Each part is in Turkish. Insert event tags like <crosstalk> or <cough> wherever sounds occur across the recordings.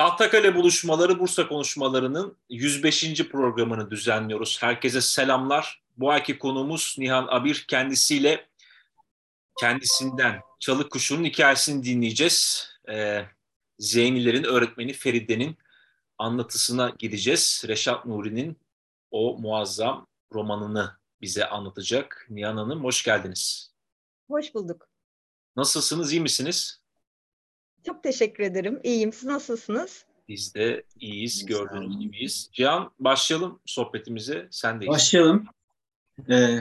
Tahtakale buluşmaları Bursa konuşmalarının 105. programını düzenliyoruz. Herkese selamlar. Bu ayki konuğumuz Nihan Abir. Kendisiyle kendisinden Çalı Kuşu'nun hikayesini dinleyeceğiz. Ee, Zeynilerin öğretmeni Feride'nin anlatısına gideceğiz. Reşat Nuri'nin o muazzam romanını bize anlatacak. Nihan Hanım hoş geldiniz. Hoş bulduk. Nasılsınız, iyi misiniz? Çok teşekkür ederim. İyiyim. Siz nasılsınız? Biz de iyiyiz, gördüğünüz gibiyiz. Cihan başlayalım sohbetimize. Sen de Başlayalım. Ee,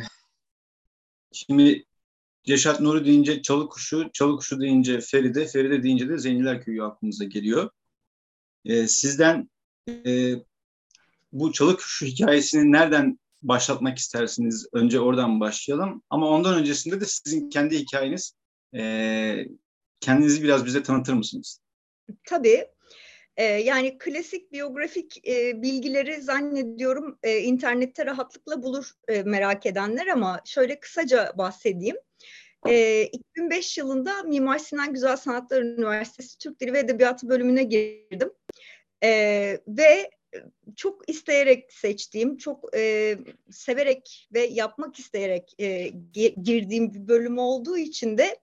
şimdi Reşat Nuri deyince Çalı Kuşu, Çalı Kuşu deyince Feride, Feride deyince de Zeyniler Köyü aklımıza geliyor. Ee, sizden e, bu Çalı Kuşu hikayesini nereden başlatmak istersiniz? Önce oradan başlayalım. Ama ondan öncesinde de sizin kendi hikayeniz e, kendinizi biraz bize tanıtır mısınız? Tabii. Ee, yani klasik biyografik e, bilgileri zannediyorum e, internette rahatlıkla bulur e, merak edenler ama şöyle kısaca bahsedeyim. E, 2005 yılında Mimar Sinan Güzel Sanatlar Üniversitesi Türk Dili ve Edebiyatı bölümüne girdim. Ve çok isteyerek seçtiğim, çok e, severek ve yapmak isteyerek e, girdiğim bir bölüm olduğu için de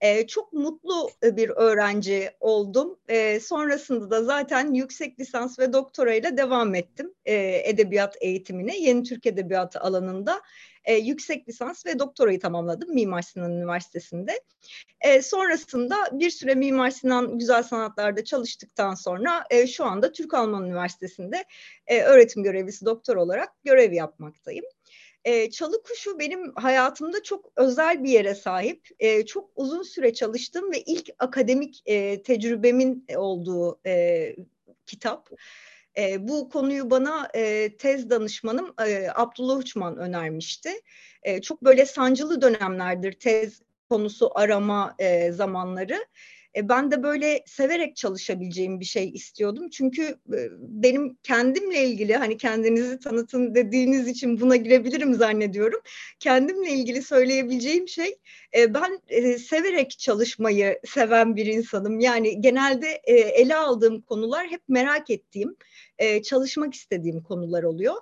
e, çok mutlu bir öğrenci oldum. E, sonrasında da zaten yüksek lisans ve doktora ile devam ettim e, edebiyat eğitimine Yeni Türk Edebiyatı alanında e, yüksek lisans ve doktorayı tamamladım Mimar Sinan Üniversitesi'nde. E, sonrasında bir süre Mimar Sinan Güzel Sanatlar'da çalıştıktan sonra e, şu anda Türk Alman Üniversitesi'nde e, öğretim görevlisi doktor olarak görev yapmaktayım. E, çalı kuşu benim hayatımda çok özel bir yere sahip. E, çok uzun süre çalıştım ve ilk akademik e, tecrübemin olduğu e, kitap. E, bu konuyu bana e, tez danışmanım e, Abdullah Uçman önermişti. E, çok böyle sancılı dönemlerdir tez konusu arama e, zamanları. E, ben de böyle severek çalışabileceğim bir şey istiyordum. Çünkü e, benim kendimle ilgili hani kendinizi tanıtın dediğiniz için buna girebilirim zannediyorum. Kendimle ilgili söyleyebileceğim şey e, ben severek çalışmayı seven bir insanım. Yani genelde ele aldığım konular hep merak ettiğim çalışmak istediğim konular oluyor.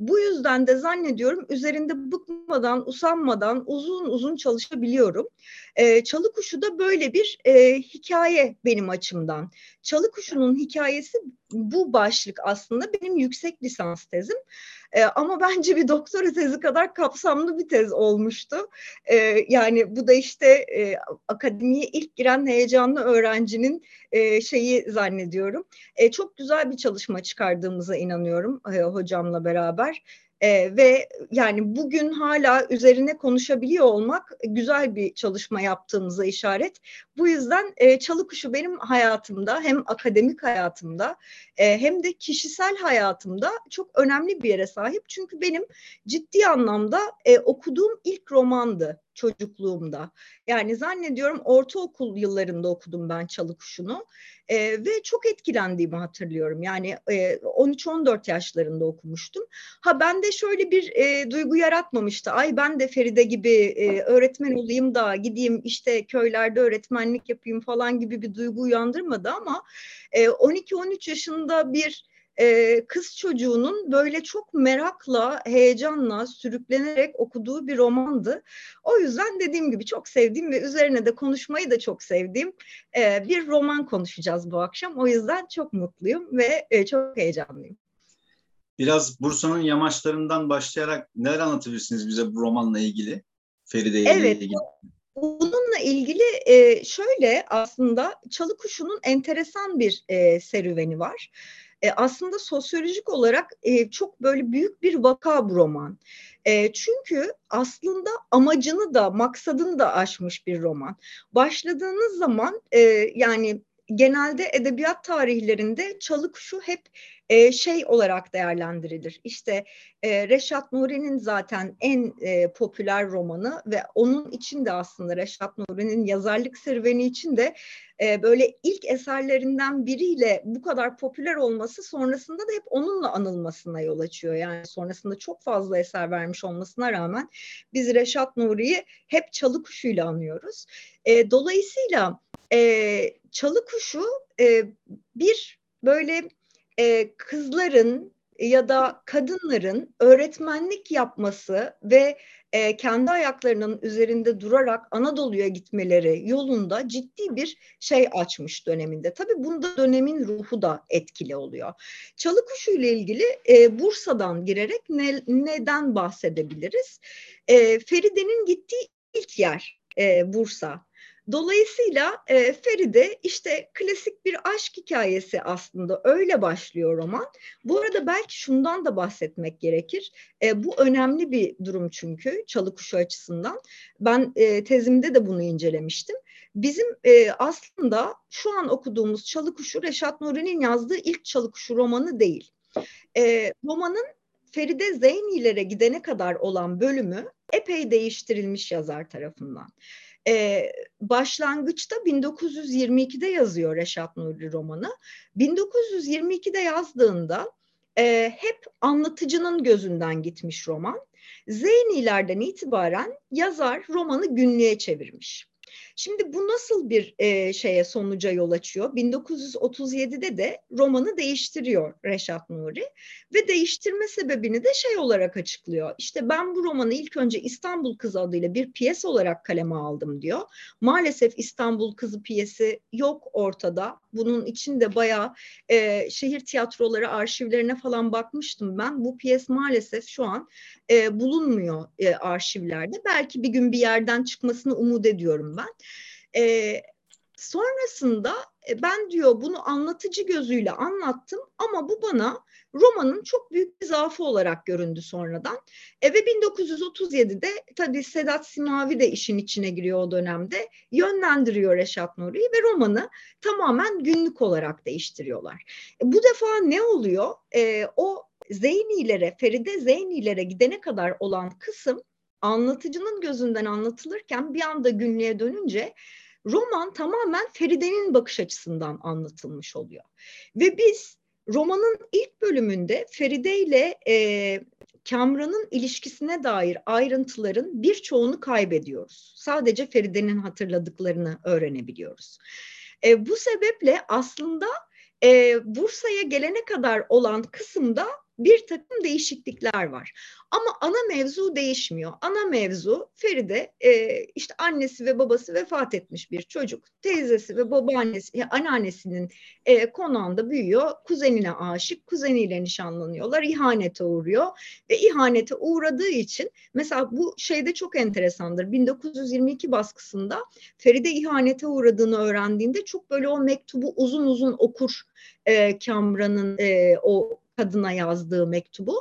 Bu yüzden de zannediyorum üzerinde bıkmadan, usanmadan uzun uzun çalışabiliyorum. E, Çalı Kuşu da böyle bir e, hikaye benim açımdan. Çalı Kuşu'nun hikayesi bu başlık aslında benim yüksek lisans tezim. E, ama bence bir doktora tezi kadar kapsamlı bir tez olmuştu. E, yani bu da işte e, akademiye ilk giren heyecanlı öğrencinin e, şeyi zannediyorum. E, çok güzel bir çalışma çıkardığımıza inanıyorum e, hocamla beraber. E, ve yani bugün hala üzerine konuşabiliyor olmak güzel bir çalışma yaptığımıza işaret. Bu yüzden e, Çalı Kuşu benim hayatımda hem akademik hayatımda e, hem de kişisel hayatımda çok önemli bir yere sahip. Çünkü benim ciddi anlamda e, okuduğum ilk romandı çocukluğumda. Yani zannediyorum ortaokul yıllarında okudum ben Çalı Kuşu'nu e, ve çok etkilendiğimi hatırlıyorum. Yani e, 13-14 yaşlarında okumuştum. Ha ben de şöyle bir e, duygu yaratmamıştı. Ay ben de Feride gibi e, öğretmen olayım da gideyim işte köylerde öğretmenlik yapayım falan gibi bir duygu uyandırmadı ama e, 12-13 yaşında bir e, kız çocuğunun böyle çok merakla, heyecanla, sürüklenerek okuduğu bir romandı. O yüzden dediğim gibi çok sevdiğim ve üzerine de konuşmayı da çok sevdiğim e, bir roman konuşacağız bu akşam. O yüzden çok mutluyum ve e, çok heyecanlıyım. Biraz Bursa'nın yamaçlarından başlayarak neler anlatabilirsiniz bize bu romanla ilgili? Feride ile evet, ilgili. Bununla ilgili e, şöyle aslında Çalı Kuşu'nun enteresan bir e, serüveni var e, aslında sosyolojik olarak e, çok böyle büyük bir vaka bu roman. E, çünkü aslında amacını da maksadını da aşmış bir roman. Başladığınız zaman e, yani genelde edebiyat tarihlerinde çalı kuşu hep e, şey olarak değerlendirilir. İşte e, Reşat Nuri'nin zaten en e, popüler romanı ve onun için de aslında Reşat Nuri'nin yazarlık serüveni için de e, böyle ilk eserlerinden biriyle bu kadar popüler olması sonrasında da hep onunla anılmasına yol açıyor. Yani sonrasında çok fazla eser vermiş olmasına rağmen biz Reşat Nuri'yi hep çalı kuşuyla anıyoruz. E, dolayısıyla e, çalı kuşu e, bir böyle e, kızların ya da kadınların öğretmenlik yapması ve e, kendi ayaklarının üzerinde durarak Anadolu'ya gitmeleri yolunda ciddi bir şey açmış döneminde. Tabii bunda dönemin ruhu da etkili oluyor. Çalıkuşu ile ilgili e, Bursa'dan girerek ne, neden bahsedebiliriz? E, Feride'nin gittiği ilk yer e, Bursa. Dolayısıyla e, Feride işte klasik bir aşk hikayesi aslında öyle başlıyor roman. Bu arada belki şundan da bahsetmek gerekir. E, bu önemli bir durum çünkü çalı kuşu açısından. Ben e, tezimde de bunu incelemiştim. Bizim e, aslında şu an okuduğumuz Çalı Kuşu Reşat Nuri'nin yazdığı ilk Çalı Kuşu romanı değil. E, romanın Feride Zeynilere gidene kadar olan bölümü epey değiştirilmiş yazar tarafından. Ee, başlangıçta 1922'de yazıyor Reşat Nuri romanı. 1922'de yazdığında e, hep anlatıcının gözünden gitmiş roman. Zeynilerden itibaren yazar romanı günlüğe çevirmiş. Şimdi bu nasıl bir e, şeye sonuca yol açıyor? 1937'de de romanı değiştiriyor Reşat Nuri ve değiştirme sebebini de şey olarak açıklıyor. İşte ben bu romanı ilk önce İstanbul Kızı adıyla bir piyes olarak kaleme aldım diyor. Maalesef İstanbul Kızı piyesi yok ortada. Bunun içinde bayağı e, şehir tiyatroları arşivlerine falan bakmıştım ben. Bu piyes maalesef şu an e, bulunmuyor e, arşivlerde. Belki bir gün bir yerden çıkmasını umut ediyorum ben. E, sonrasında e, ben diyor bunu anlatıcı gözüyle anlattım ama bu bana romanın çok büyük bir zaafı olarak göründü sonradan. E, ve 1937'de tabii Sedat Simavi de işin içine giriyor o dönemde. Yönlendiriyor Reşat Nuri'yi ve romanı tamamen günlük olarak değiştiriyorlar. E, bu defa ne oluyor? E, o Zeynilere, Feride Zeynilere gidene kadar olan kısım anlatıcının gözünden anlatılırken bir anda günlüğe dönünce roman tamamen Feride'nin bakış açısından anlatılmış oluyor. Ve biz romanın ilk bölümünde Feride ile e, Kamran'ın ilişkisine dair ayrıntıların birçoğunu kaybediyoruz. Sadece Feride'nin hatırladıklarını öğrenebiliyoruz. E, bu sebeple aslında e, Bursa'ya gelene kadar olan kısımda bir takım değişiklikler var. Ama ana mevzu değişmiyor. Ana mevzu Feride e, işte annesi ve babası vefat etmiş bir çocuk. Teyzesi ve babaannesi, anneannesinin e, konağında büyüyor. Kuzenine aşık, kuzeniyle nişanlanıyorlar. İhanete uğruyor ve ihanete uğradığı için mesela bu şeyde çok enteresandır. 1922 baskısında Feride ihanete uğradığını öğrendiğinde çok böyle o mektubu uzun uzun okur e, Kamran'ın e, o kadına yazdığı mektubu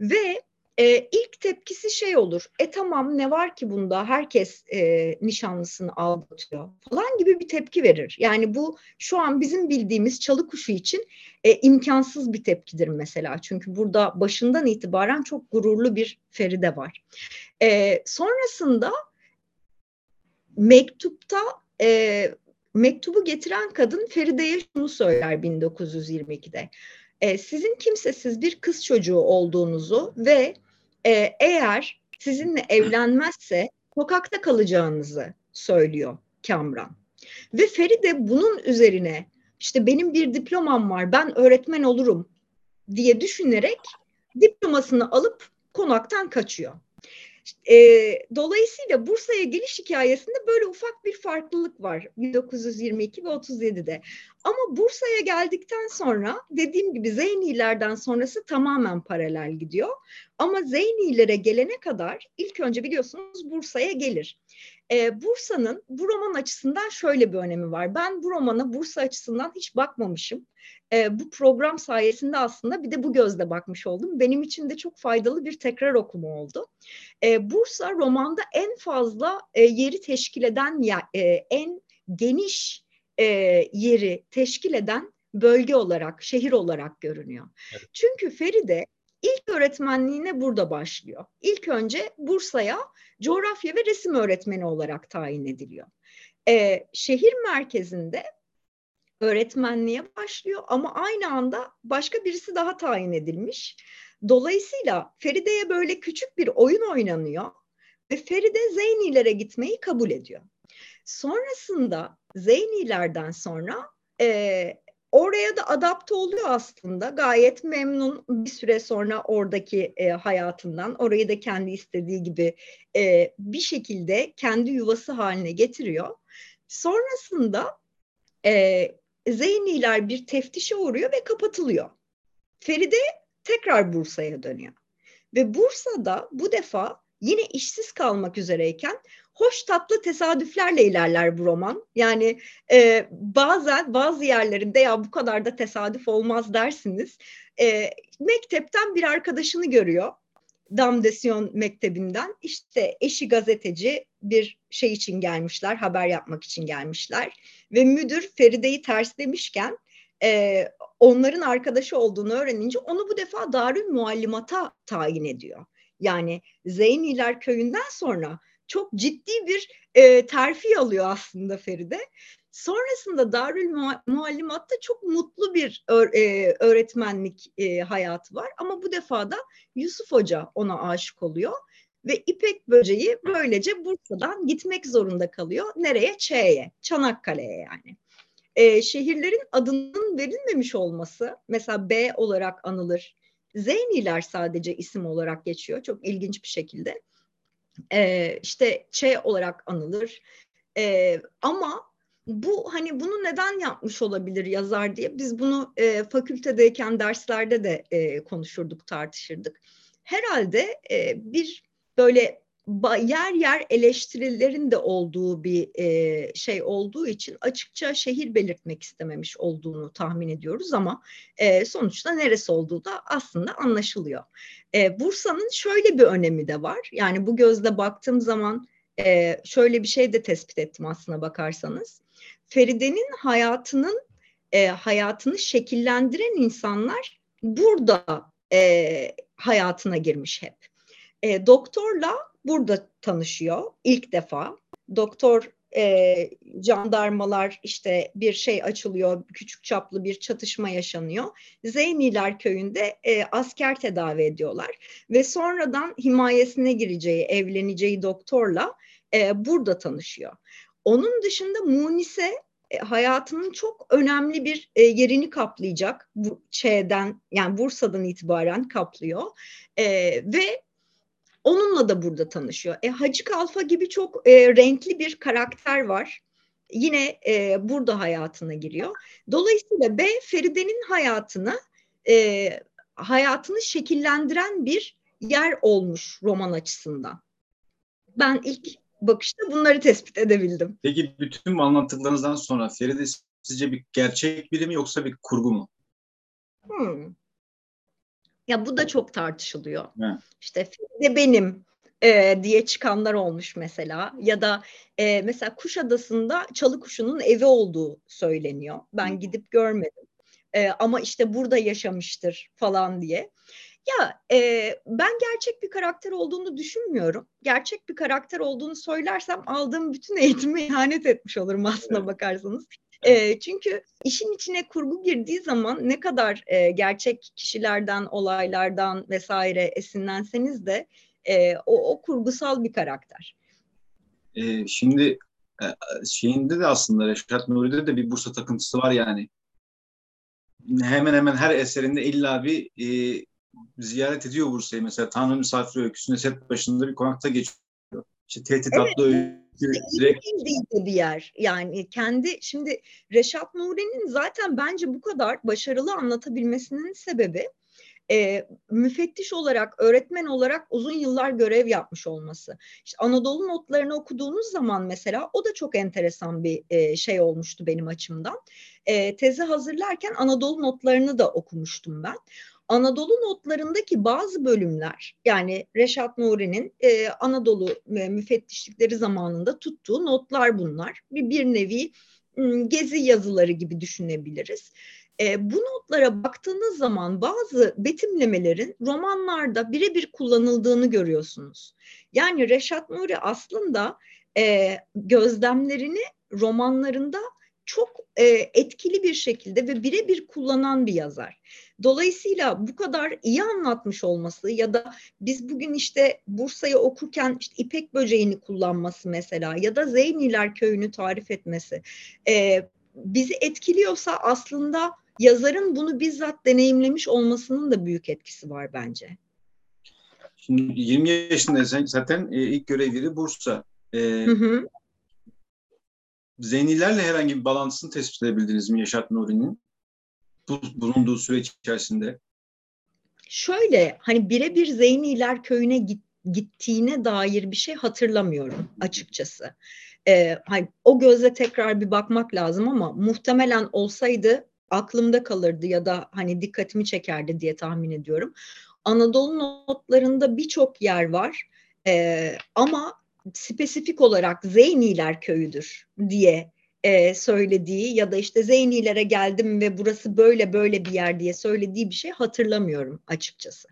ve e, ilk tepkisi şey olur. E tamam ne var ki bunda herkes e, nişanlısını aldatıyor falan gibi bir tepki verir. Yani bu şu an bizim bildiğimiz çalı kuşu için e, imkansız bir tepkidir mesela. Çünkü burada başından itibaren çok gururlu bir Feride var. E, sonrasında mektupta e, mektubu getiren kadın Feride'ye şunu söyler 1922'de e, sizin kimsesiz bir kız çocuğu olduğunuzu ve e, eğer sizinle evlenmezse sokakta kalacağınızı söylüyor Kamran. Ve Feride bunun üzerine işte benim bir diplomam var ben öğretmen olurum diye düşünerek diplomasını alıp konaktan kaçıyor. E, dolayısıyla Bursa'ya geliş hikayesinde böyle ufak bir farklılık var 1922 ve 37'de. Ama Bursa'ya geldikten sonra dediğim gibi Zeynilerden sonrası tamamen paralel gidiyor. Ama Zeynilere gelene kadar ilk önce biliyorsunuz Bursa'ya gelir. Ee, Bursa'nın bu roman açısından şöyle bir önemi var. Ben bu romana Bursa açısından hiç bakmamışım. Ee, bu program sayesinde aslında bir de bu gözle bakmış oldum. Benim için de çok faydalı bir tekrar okuma oldu. Ee, Bursa romanda en fazla e, yeri teşkil eden, ya, e, en geniş e, yeri teşkil eden bölge olarak, şehir olarak görünüyor. Evet. Çünkü Feride ilk öğretmenliğine burada başlıyor. İlk önce Bursa'ya coğrafya ve resim öğretmeni olarak tayin ediliyor. Ee, şehir merkezinde öğretmenliğe başlıyor ama aynı anda başka birisi daha tayin edilmiş. Dolayısıyla Feride'ye böyle küçük bir oyun oynanıyor ve Feride Zeynilere gitmeyi kabul ediyor. Sonrasında Zeynilerden sonra e, oraya da adapte oluyor aslında. Gayet memnun bir süre sonra oradaki e, hayatından. Orayı da kendi istediği gibi e, bir şekilde kendi yuvası haline getiriyor. Sonrasında e, Zeyniler bir teftişe uğruyor ve kapatılıyor. Feride tekrar Bursa'ya dönüyor. Ve Bursa'da bu defa yine işsiz kalmak üzereyken hoş tatlı tesadüflerle ilerler bu roman. Yani e, bazen bazı yerlerinde ya bu kadar da tesadüf olmaz dersiniz. E, mektepten bir arkadaşını görüyor. Damdesyon Mektebi'nden işte eşi gazeteci bir şey için gelmişler, haber yapmak için gelmişler. Ve müdür Feride'yi terslemişken e, onların arkadaşı olduğunu öğrenince onu bu defa Darül Muallimata tayin ediyor. Yani Zeyniler köyünden sonra çok ciddi bir e, terfi alıyor aslında Feride. Sonrasında Darül Muallimat'ta çok mutlu bir e, öğretmenlik e, hayatı var. Ama bu defa da Yusuf Hoca ona aşık oluyor. Ve İpek Böceği böylece Bursa'dan gitmek zorunda kalıyor. Nereye? Ç'ye, Çanakkale'ye yani. E, şehirlerin adının verilmemiş olması, mesela B olarak anılır. Zeyniler sadece isim olarak geçiyor. Çok ilginç bir şekilde. E, işte Ç olarak anılır. E, ama bu hani bunu neden yapmış olabilir yazar diye biz bunu e, fakültedeyken derslerde de e, konuşurduk tartışırdık. Herhalde e, bir böyle yer yer eleştirilerin de olduğu bir e, şey olduğu için açıkça şehir belirtmek istememiş olduğunu tahmin ediyoruz ama e, sonuçta neresi olduğu da aslında anlaşılıyor. E, Bursa'nın şöyle bir önemi de var. Yani bu gözle baktığım zaman şöyle bir şey de tespit ettim aslına bakarsanız. Feride'nin hayatının hayatını şekillendiren insanlar burada hayatına girmiş hep. E, doktorla burada tanışıyor ilk defa. Doktor e, jandarmalar işte bir şey açılıyor, küçük çaplı bir çatışma yaşanıyor. Zeyniler köyünde e, asker tedavi ediyorlar ve sonradan himayesine gireceği, evleneceği doktorla e, burada tanışıyor. Onun dışında Munise e, hayatının çok önemli bir e, yerini kaplayacak bu şeyden yani Bursa'dan itibaren kaplıyor e, ve onunla da burada tanışıyor. E, Hacı Kalfa gibi çok e, renkli bir karakter var. Yine e, burada hayatına giriyor. Dolayısıyla B Feride'nin hayatını e, hayatını şekillendiren bir yer olmuş roman açısından. Ben ilk bakışta bunları tespit edebildim. Peki bütün anlattıklarınızdan sonra Feride sizce bir gerçek biri mi yoksa bir kurgu mu? Hmm. Ya bu da çok tartışılıyor. Evet. İşte de benim e, diye çıkanlar olmuş mesela ya da e, mesela Kuşadası'nda çalı kuşunun evi olduğu söyleniyor. Ben gidip görmedim. E, ama işte burada yaşamıştır falan diye. Ya e, ben gerçek bir karakter olduğunu düşünmüyorum. Gerçek bir karakter olduğunu söylersem aldığım bütün eğitime ihanet etmiş olurum aslına evet. bakarsanız. E, çünkü işin içine kurgu girdiği zaman ne kadar e, gerçek kişilerden, olaylardan vesaire esinlenseniz de e, o, o kurgusal bir karakter. E, şimdi şeyinde de aslında Reşat Nuri'de de bir Bursa takıntısı var yani. Hemen hemen her eserinde illa bir e, ziyaret ediyor Bursa'yı. Mesela Tanrı Misafiri Öyküsü'nde set başında bir konakta geçiyor. İşte Tehdit evet. adlı öykü direkt... bir yer. Yani kendi şimdi Reşat Nuri'nin zaten bence bu kadar başarılı anlatabilmesinin sebebi e, müfettiş olarak, öğretmen olarak uzun yıllar görev yapmış olması. İşte Anadolu notlarını okuduğunuz zaman mesela o da çok enteresan bir e, şey olmuştu benim açımdan. E, tezi hazırlarken Anadolu notlarını da okumuştum ben. Anadolu notlarındaki bazı bölümler yani Reşat Nuri'nin e, Anadolu e, müfettişlikleri zamanında tuttuğu notlar bunlar. Bir, bir nevi gezi yazıları gibi düşünebiliriz. E, bu notlara baktığınız zaman bazı betimlemelerin romanlarda birebir kullanıldığını görüyorsunuz. Yani Reşat Nuri aslında e, gözlemlerini romanlarında çok e, etkili bir şekilde ve birebir kullanan bir yazar. Dolayısıyla bu kadar iyi anlatmış olması ya da biz bugün işte Bursa'yı okurken işte İpek böceğini kullanması mesela ya da Zeyniler köyünü tarif etmesi e, bizi etkiliyorsa aslında yazarın bunu bizzat deneyimlemiş olmasının da büyük etkisi var bence. Şimdi 20 yaşındaysan zaten e, ilk görev yeri Bursa. E, hı hı. Zeynilerle herhangi bir bağlantısını tespit edebildiniz mi Yaşat Nuri'nin? Bu, bulunduğu süreç içerisinde. Şöyle hani birebir Zeyniler köyüne git, gittiğine dair bir şey hatırlamıyorum açıkçası. Ee, hani o gözle tekrar bir bakmak lazım ama muhtemelen olsaydı aklımda kalırdı ya da hani dikkatimi çekerdi diye tahmin ediyorum. Anadolu notlarında birçok yer var ee, ama spesifik olarak Zeyniler köyüdür diye e, söylediği ya da işte Zeynilere geldim ve burası böyle böyle bir yer diye söylediği bir şey hatırlamıyorum açıkçası.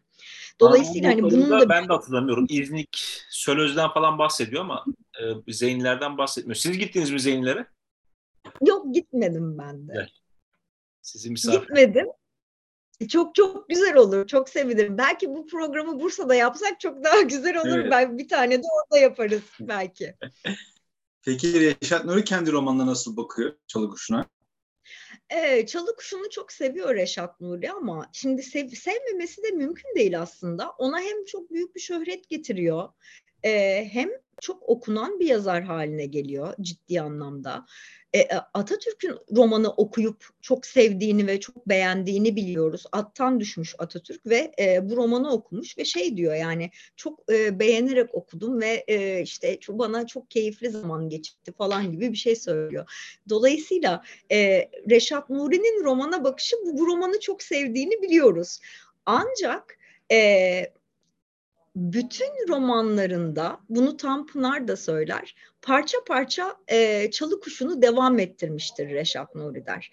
Dolayısıyla hani bunun da ben de hatırlamıyorum. İznik Sölöz'den falan bahsediyor ama e, Zeynilerden bahsetmiyor. Siz gittiniz mi Zeynilere? Yok gitmedim ben de. Evet. Sizi misafir. Gitmedim. Çok çok güzel olur. Çok sevinirim. Belki bu programı Bursa'da yapsak çok daha güzel olur. Evet. Ben bir tane de orada yaparız belki. <laughs> Peki Reşat Nuri kendi romanına nasıl bakıyor Çalı Kuşu'na? Ee, Çalı Kuşu'nu çok seviyor Reşat Nuri ama şimdi sev, sevmemesi de mümkün değil aslında. Ona hem çok büyük bir şöhret getiriyor e, hem çok okunan bir yazar haline geliyor ciddi anlamda. E, e, Atatürk'ün romanı okuyup çok sevdiğini ve çok beğendiğini biliyoruz. Attan düşmüş Atatürk ve e, bu romanı okumuş ve şey diyor yani çok e, beğenerek okudum ve e, işte bana çok keyifli zaman geçti falan gibi bir şey söylüyor. Dolayısıyla e, Reşat Nuri'nin romana bakışı bu, bu romanı çok sevdiğini biliyoruz. Ancak e, bütün romanlarında bunu Tanpınar da söyler parça parça e, çalı kuşunu devam ettirmiştir Reşat Nuri der.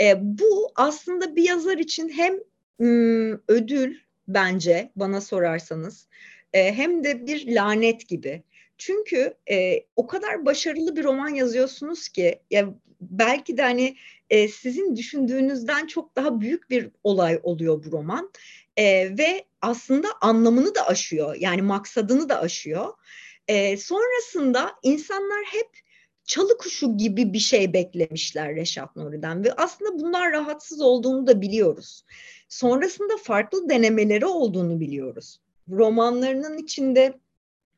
E, bu aslında bir yazar için hem m, ödül bence bana sorarsanız e, hem de bir lanet gibi. Çünkü e, o kadar başarılı bir roman yazıyorsunuz ki ya belki de hani e, sizin düşündüğünüzden çok daha büyük bir olay oluyor bu roman e, ve aslında anlamını da aşıyor yani maksadını da aşıyor. E, sonrasında insanlar hep çalı kuşu gibi bir şey beklemişler Reşat Nuri'den ve aslında bunlar rahatsız olduğunu da biliyoruz. Sonrasında farklı denemeleri olduğunu biliyoruz. Romanlarının içinde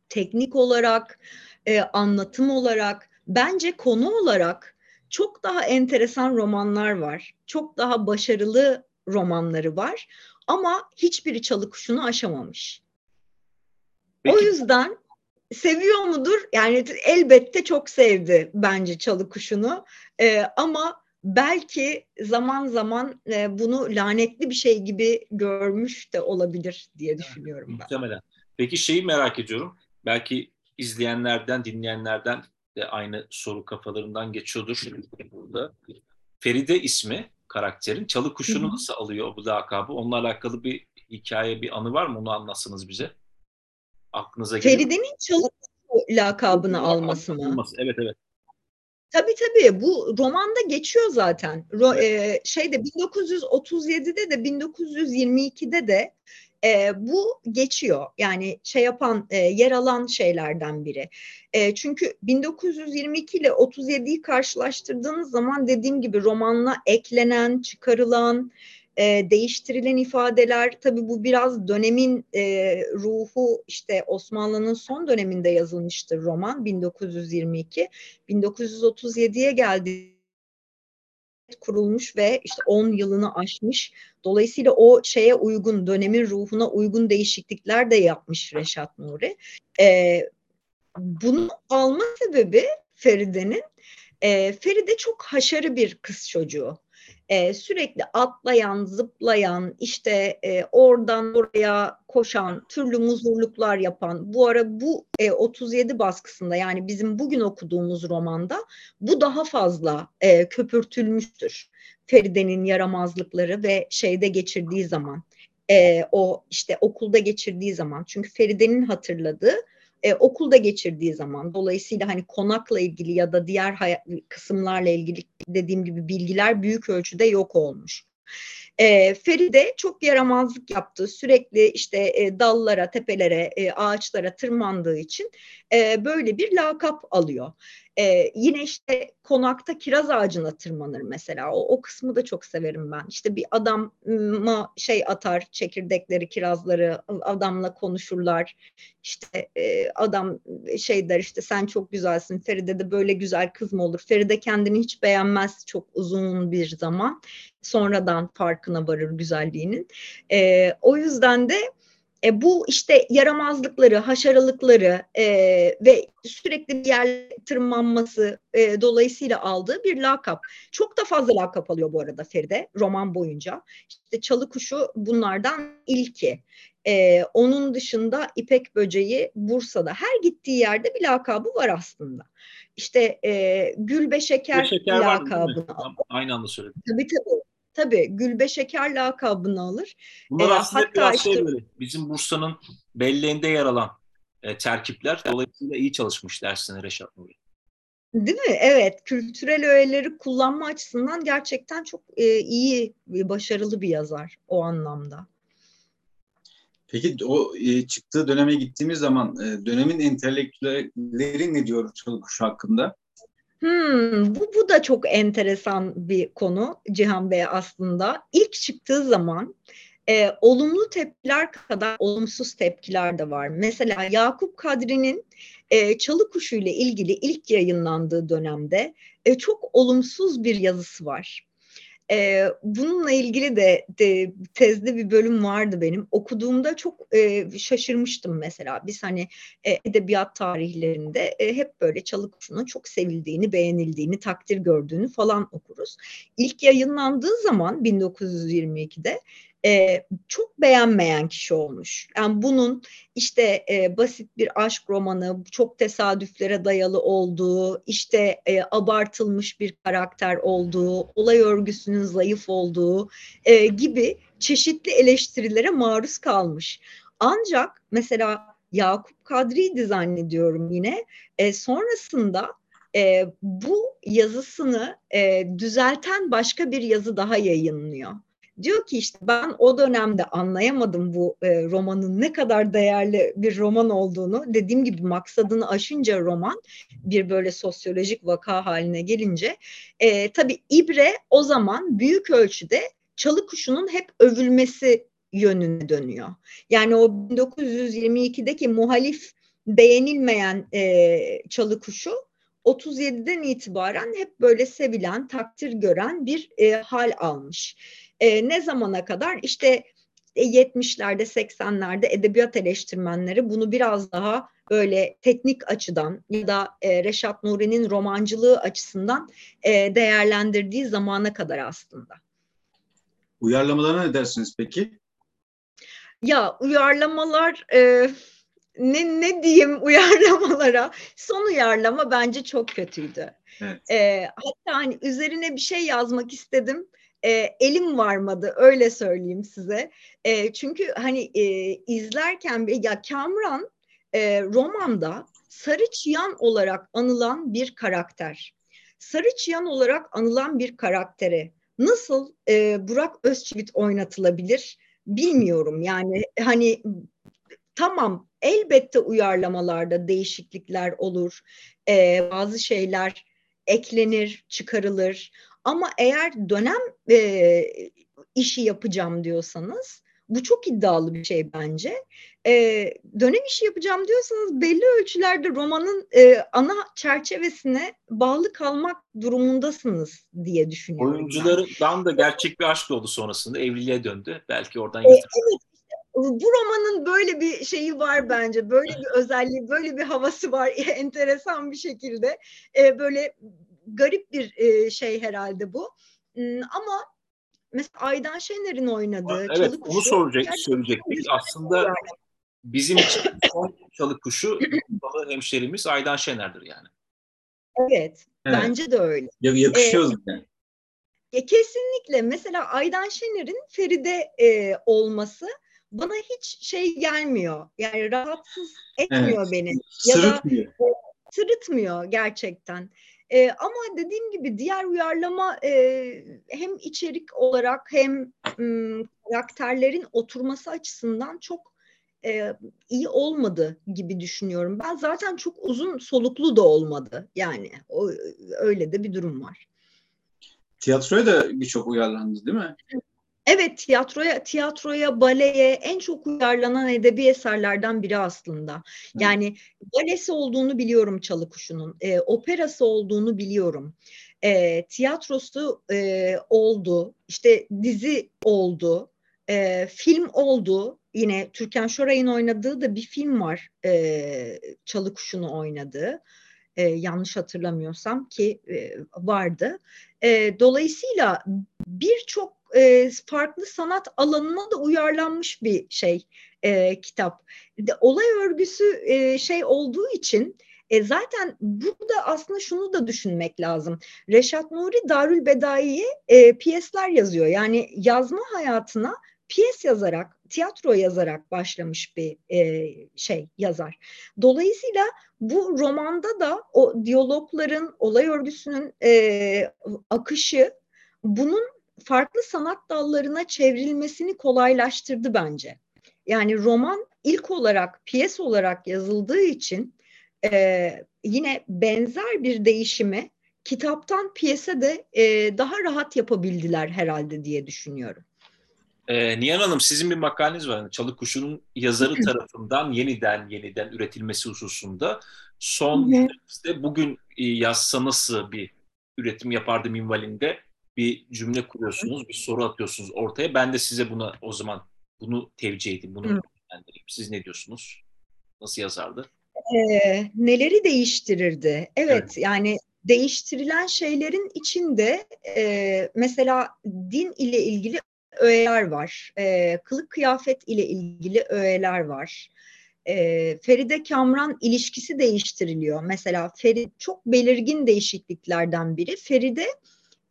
teknik olarak, e, anlatım olarak, bence konu olarak çok daha enteresan romanlar var. Çok daha başarılı romanları var ama hiçbiri çalı kuşunu aşamamış. Peki. O yüzden seviyor mudur? Yani elbette çok sevdi bence çalı kuşunu ee, ama belki zaman zaman e, bunu lanetli bir şey gibi görmüş de olabilir diye düşünüyorum ben. Muhtemelen. Peki şeyi merak ediyorum. Belki izleyenlerden, dinleyenlerden de aynı soru kafalarından geçiyordur burada. Feride ismi karakterin. Çalı kuşunu Hı-hı. nasıl alıyor bu lakabı? Onunla alakalı bir hikaye, bir anı var mı? Onu anlatsanız bize. Aklınıza geliyor. Feride'nin çalı lakabını alması mı? Alması. Evet evet. Tabii tabii bu romanda geçiyor zaten. Ro, evet. e, şeyde 1937'de de 1922'de de e, bu geçiyor. Yani şey yapan, e, yer alan şeylerden biri. E, çünkü 1922 ile 37'yi karşılaştırdığınız zaman dediğim gibi romanla eklenen, çıkarılan, e, değiştirilen ifadeler tabii bu biraz dönemin e, ruhu işte Osmanlı'nın son döneminde yazılmıştır roman 1922 1937'ye geldi kurulmuş ve işte 10 yılını aşmış. Dolayısıyla o şeye uygun, dönemin ruhuna uygun değişiklikler de yapmış Reşat Nuri. Ee, bunu alma sebebi Feride'nin, e, Feride çok haşarı bir kız çocuğu e, sürekli atlayan, zıplayan, işte e, oradan oraya koşan, türlü muzurluklar yapan, bu ara bu e, 37 baskısında yani bizim bugün okuduğumuz romanda bu daha fazla e, köpürtülmüştür. Feride'nin yaramazlıkları ve şeyde geçirdiği zaman, e, o işte okulda geçirdiği zaman. Çünkü Feride'nin hatırladığı e, okulda geçirdiği zaman dolayısıyla hani konakla ilgili ya da diğer kısımlarla ilgili dediğim gibi bilgiler büyük ölçüde yok olmuş. E, Feride çok yaramazlık yaptı. Sürekli işte e, dallara, tepelere, e, ağaçlara tırmandığı için e, böyle bir lakap alıyor. Ee, yine işte konakta kiraz ağacına tırmanır mesela. O, o kısmı da çok severim ben. İşte bir adama şey atar çekirdekleri, kirazları adamla konuşurlar. İşte e, adam şey der işte sen çok güzelsin. Feride de böyle güzel kız mı olur? Feride kendini hiç beğenmez çok uzun bir zaman. Sonradan farkına varır güzelliğinin. E, o yüzden de e, bu işte yaramazlıkları, haşaralıkları e, ve sürekli bir yer tırmanması e, dolayısıyla aldığı bir lakap. Çok da fazla lakap alıyor bu arada Feride roman boyunca. İşte çalı kuşu bunlardan ilki. E, onun dışında İpek böceği Bursa'da. Her gittiği yerde bir lakabı var aslında. İşte e, Gülbe Şeker, şeker lakabını. Aynı anda söyledim. Tabii tabii. Tabii Gülbe Şeker lakabını alır. Bunlar ee, aslında hatta biraz şey işte, böyle bizim Bursa'nın belleğinde yer alan e, terkipler. Dolayısıyla iyi çalışmış dersine Reşat Nuri. Değil mi? Evet. Kültürel öğeleri kullanma açısından gerçekten çok e, iyi, başarılı bir yazar o anlamda. Peki o e, çıktığı döneme gittiğimiz zaman e, dönemin entelektüelleri ne diyor Çalıkuş hakkında? Hmm, bu, bu da çok enteresan bir konu Cihan Bey aslında. İlk çıktığı zaman e, olumlu tepkiler kadar olumsuz tepkiler de var. Mesela Yakup Kadri'nin e, Çalı Kuşu ile ilgili ilk yayınlandığı dönemde e, çok olumsuz bir yazısı var. E, bununla ilgili de, de tezde bir bölüm vardı benim. Okuduğumda çok e, şaşırmıştım mesela. Biz hani e, edebiyat tarihlerinde e, hep böyle çalı kuşunun çok sevildiğini, beğenildiğini, takdir gördüğünü falan okuruz. İlk yayınlandığı zaman 1922'de e, çok beğenmeyen kişi olmuş. Yani bunun işte e, basit bir aşk romanı, çok tesadüflere dayalı olduğu, işte e, abartılmış bir karakter olduğu, olay örgüsünün zayıf olduğu e, gibi çeşitli eleştirilere maruz kalmış. Ancak mesela Yakup Kadri'ydi zannediyorum yine. E, sonrasında e, bu yazısını e, düzelten başka bir yazı daha yayınlıyor. Diyor ki işte ben o dönemde anlayamadım bu e, romanın ne kadar değerli bir roman olduğunu. Dediğim gibi maksadını aşınca roman bir böyle sosyolojik vaka haline gelince e, tabii İbre o zaman büyük ölçüde çalı kuşunun hep övülmesi yönüne dönüyor. Yani o 1922'deki muhalif beğenilmeyen e, çalı kuşu 37'den itibaren hep böyle sevilen, takdir gören bir e, hal almış. E, ne zamana kadar? İşte 70'lerde, e, 80'lerde edebiyat eleştirmenleri bunu biraz daha böyle teknik açıdan ya da e, Reşat Nuri'nin romancılığı açısından e, değerlendirdiği zamana kadar aslında. Uyarlamalarına ne dersiniz peki? Ya uyarlamalar e, ne, ne diyeyim <laughs> uyarlamalara? Son uyarlama bence çok kötüydü. Evet. E, hatta hani üzerine bir şey yazmak istedim e, elim varmadı öyle söyleyeyim size. E, çünkü hani e, izlerken ya Kamran e, romanda sarı çıyan olarak anılan bir karakter. Sarı çıyan olarak anılan bir karaktere nasıl e, Burak Özçivit oynatılabilir bilmiyorum. Yani hani tamam elbette uyarlamalarda değişiklikler olur. E, bazı şeyler eklenir, çıkarılır. Ama eğer dönem e, işi yapacağım diyorsanız bu çok iddialı bir şey bence. E, dönem işi yapacağım diyorsanız belli ölçülerde romanın e, ana çerçevesine bağlı kalmak durumundasınız diye düşünüyorum. Oyunculardan da gerçek bir aşk oldu sonrasında evliliğe döndü. Belki oradan e, evet bu romanın böyle bir şeyi var bence. Böyle bir özelliği, böyle bir havası var <laughs> enteresan bir şekilde. E, böyle garip bir e, şey herhalde bu. Ama mesela Aydan Şener'in oynadığı Evet Çalı onu soracak, söyleyecektik. Aslında yani. bizim için son Çalı Kuşu hemşerimiz Aydan Şener'dir yani. Evet, evet. bence de öyle. Yakışıyoruz ee, yani. Kesinlikle. Mesela Aydan Şener'in Feride e, olması bana hiç şey gelmiyor. Yani rahatsız etmiyor evet. beni. Sırıtmıyor. Ya da, e, sırıtmıyor gerçekten. E, ama dediğim gibi diğer uyarlama e, hem içerik olarak hem karakterlerin oturması açısından çok e, iyi olmadı gibi düşünüyorum. Ben zaten çok uzun soluklu da olmadı yani o, öyle de bir durum var. Tiyatroya da birçok uyarlandı değil mi? Evet tiyatroya tiyatroya baleye en çok uyarlanan edebi eserlerden biri aslında. Yani balesi olduğunu biliyorum Çalıkuşu'nun. E, operası olduğunu biliyorum. E, tiyatrosu e, oldu. işte dizi oldu. E, film oldu. Yine Türkan Şoray'ın oynadığı da bir film var. E, Çalıkuşu'nu oynadığı. E, yanlış hatırlamıyorsam ki e, vardı. E, dolayısıyla birçok e, farklı sanat alanına da uyarlanmış bir şey e, kitap. De, olay örgüsü e, şey olduğu için e, zaten burada aslında şunu da düşünmek lazım. Reşat Nuri Darül Bedai'ye e, piyesler yazıyor. Yani yazma hayatına piyes yazarak, tiyatro yazarak başlamış bir e, şey yazar. Dolayısıyla bu romanda da o diyalogların, olay örgüsünün e, akışı bunun farklı sanat dallarına çevrilmesini kolaylaştırdı bence. Yani roman ilk olarak piyes olarak yazıldığı için e, yine benzer bir değişimi kitaptan piyese de e, daha rahat yapabildiler herhalde diye düşünüyorum. Ee, Nihan Hanım sizin bir makaleniz var. Çalık Kuşu'nun yazarı tarafından yeniden yeniden üretilmesi hususunda son işte bugün e, yazsa nasıl bir üretim yapardı minvalinde bir cümle kuruyorsunuz, bir soru atıyorsunuz ortaya. Ben de size buna o zaman bunu tevcih edeyim, bunu yönlendireyim. Siz ne diyorsunuz? Nasıl yazardı? Ee, neleri değiştirirdi? Evet, evet, yani değiştirilen şeylerin içinde e, mesela din ile ilgili öğeler var. E, kılık kıyafet ile ilgili öğeler var. E, Feride Kamran ilişkisi değiştiriliyor. Mesela Ferit çok belirgin değişikliklerden biri. Feride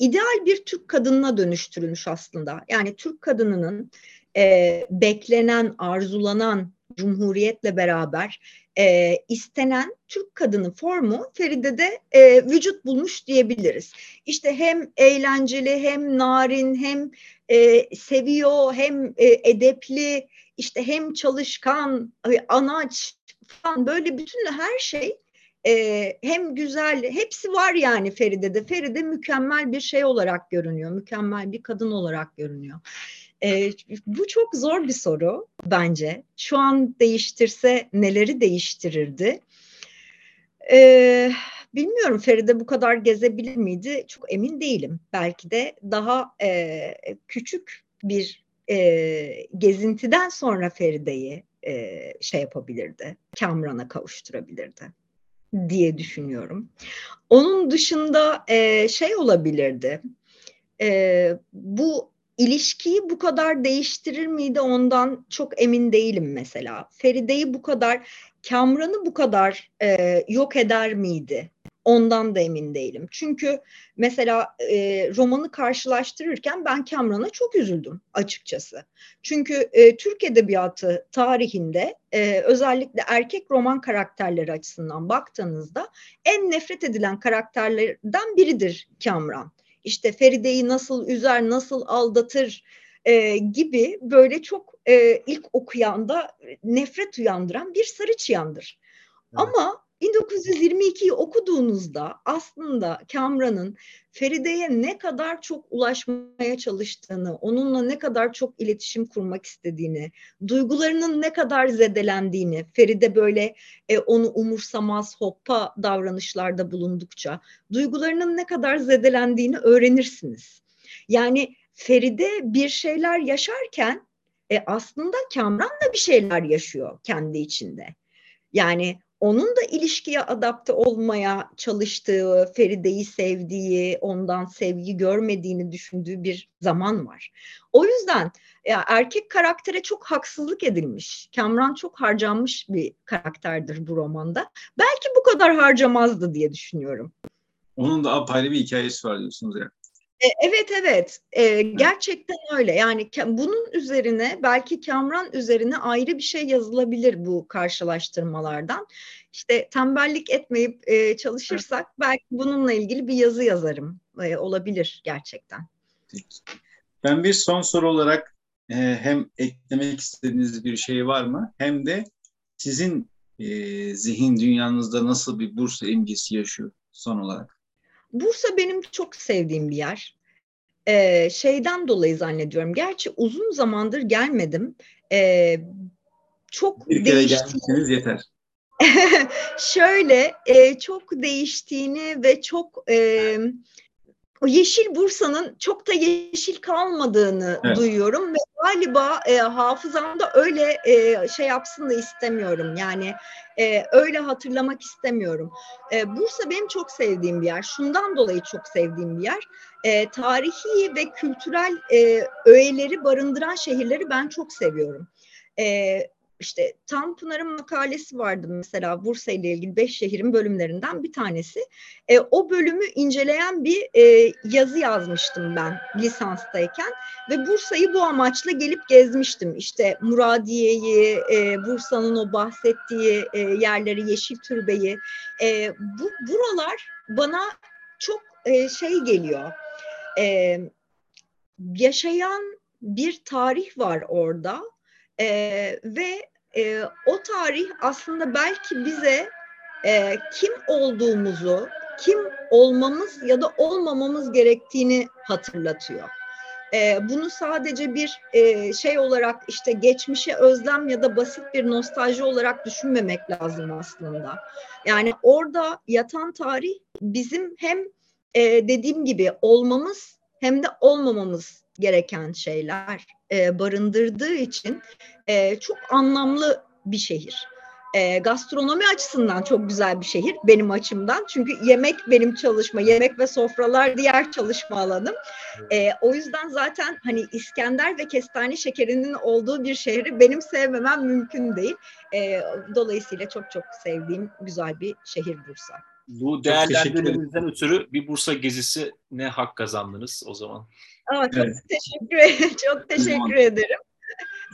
ideal bir Türk kadınına dönüştürülmüş aslında. Yani Türk kadınının e, beklenen, arzulanan Cumhuriyetle beraber e, istenen Türk kadını formu Feride'de e, vücut bulmuş diyebiliriz. İşte hem eğlenceli hem narin hem e, seviyor hem e, edepli işte hem çalışkan, anaç falan böyle bütün her şey e, hem güzel hepsi var yani Feride'de. Feride mükemmel bir şey olarak görünüyor. Mükemmel bir kadın olarak görünüyor. E, bu çok zor bir soru bence. Şu an değiştirse neleri değiştirirdi? E, bilmiyorum Feride bu kadar gezebilir miydi? Çok emin değilim. Belki de daha e, küçük bir e, gezintiden sonra Feride'yi e, şey yapabilirdi. Kamran'a kavuşturabilirdi diye düşünüyorum. Onun dışında e, şey olabilirdi. E, bu ilişkiyi bu kadar değiştirir miydi ondan çok emin değilim mesela. Feride'yi bu kadar, Kamran'ı bu kadar e, yok eder miydi? Ondan da emin değilim. Çünkü mesela e, romanı karşılaştırırken ben Kamran'a çok üzüldüm açıkçası. Çünkü e, Türk Edebiyatı tarihinde e, özellikle erkek roman karakterleri açısından baktığınızda en nefret edilen karakterlerden biridir Kamran. İşte Feride'yi nasıl üzer, nasıl aldatır e, gibi böyle çok e, ilk okuyanda nefret uyandıran bir sarı çıyandır. Evet. Ama 1922'yi okuduğunuzda aslında Kamran'ın Feride'ye ne kadar çok ulaşmaya çalıştığını, onunla ne kadar çok iletişim kurmak istediğini, duygularının ne kadar zedelendiğini, Feride böyle e, onu umursamaz, hoppa davranışlarda bulundukça duygularının ne kadar zedelendiğini öğrenirsiniz. Yani Feride bir şeyler yaşarken e, aslında Kamran da bir şeyler yaşıyor kendi içinde. Yani onun da ilişkiye adapte olmaya çalıştığı, Feride'yi sevdiği, ondan sevgi görmediğini düşündüğü bir zaman var. O yüzden ya erkek karaktere çok haksızlık edilmiş. Kamran çok harcanmış bir karakterdir bu romanda. Belki bu kadar harcamazdı diye düşünüyorum. Onun da apayrı bir hikayesi var diyorsunuz ya. E, evet evet e, gerçekten öyle yani bunun üzerine belki Kamran üzerine ayrı bir şey yazılabilir bu karşılaştırmalardan. İşte tembellik etmeyip e, çalışırsak belki bununla ilgili bir yazı yazarım e, olabilir gerçekten. Ben bir son soru olarak e, hem eklemek istediğiniz bir şey var mı? Hem de sizin e, zihin dünyanızda nasıl bir Bursa imgesi yaşıyor son olarak? Bursa benim çok sevdiğim bir yer. Ee, şeyden dolayı zannediyorum. Gerçi uzun zamandır gelmedim. Ee, çok bir kere değişti. yeter. <laughs> Şöyle e, çok değiştiğini ve çok e, o yeşil Bursa'nın çok da yeşil kalmadığını evet. duyuyorum ve galiba e, hafızamda öyle e, şey yapsın da istemiyorum. Yani e, öyle hatırlamak istemiyorum. E, Bursa benim çok sevdiğim bir yer. Şundan dolayı çok sevdiğim bir yer. E, tarihi ve kültürel e, öğeleri barındıran şehirleri ben çok seviyorum. E, işte Tanpınar'ın makalesi vardı mesela Bursa ile ilgili beş şehrin bölümlerinden bir tanesi. E, o bölümü inceleyen bir e, yazı yazmıştım ben lisanstayken ve Bursa'yı bu amaçla gelip gezmiştim. İşte Muradiye'yi, e, Bursa'nın o bahsettiği e, yerleri, Yeşil Türbe'yi. E, bu buralar bana çok e, şey geliyor. E, yaşayan bir tarih var orada. Ee, ve e, o tarih aslında belki bize e, kim olduğumuzu, kim olmamız ya da olmamamız gerektiğini hatırlatıyor. E, bunu sadece bir e, şey olarak işte geçmişe özlem ya da basit bir nostalji olarak düşünmemek lazım aslında. Yani orada yatan tarih bizim hem e, dediğim gibi olmamız hem de olmamamız gereken şeyler e, barındırdığı için e, çok anlamlı bir şehir. E, gastronomi açısından çok güzel bir şehir benim açımdan. Çünkü yemek benim çalışma, yemek ve sofralar diğer çalışma alanım. E, o yüzden zaten hani İskender ve kestane şekerinin olduğu bir şehri benim sevmemem mümkün değil. E, dolayısıyla çok çok sevdiğim güzel bir şehir Bursa. Bu değerlendirmenizden ötürü bir Bursa gezisi ne hak kazandınız o zaman? Aa, çok evet. teşekkür ederim. <laughs> Çok teşekkür ederim.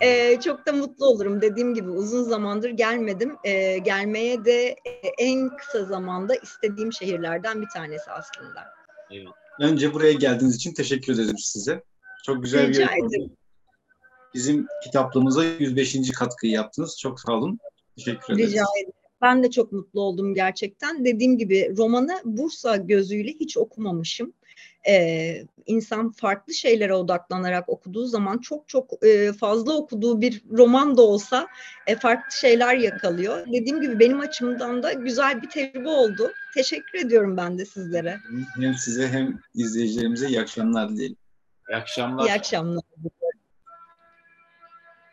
Ee, çok da mutlu olurum. Dediğim gibi uzun zamandır gelmedim. Ee, gelmeye de en kısa zamanda istediğim şehirlerden bir tanesi aslında. Evet. Önce buraya geldiğiniz için teşekkür ederim size. Çok güzel Rica bir ederim. Bizim kitaplığımıza 105. katkıyı yaptınız. Çok sağ olun. Teşekkür ederiz. Rica ederim. Ben de çok mutlu oldum gerçekten. Dediğim gibi romanı Bursa gözüyle hiç okumamışım e, insan farklı şeylere odaklanarak okuduğu zaman çok çok e, fazla okuduğu bir roman da olsa e, farklı şeyler yakalıyor. Dediğim gibi benim açımdan da güzel bir tecrübe oldu. Teşekkür ediyorum ben de sizlere. Hem size hem izleyicilerimize iyi akşamlar dileyelim. İyi akşamlar. İyi akşamlar.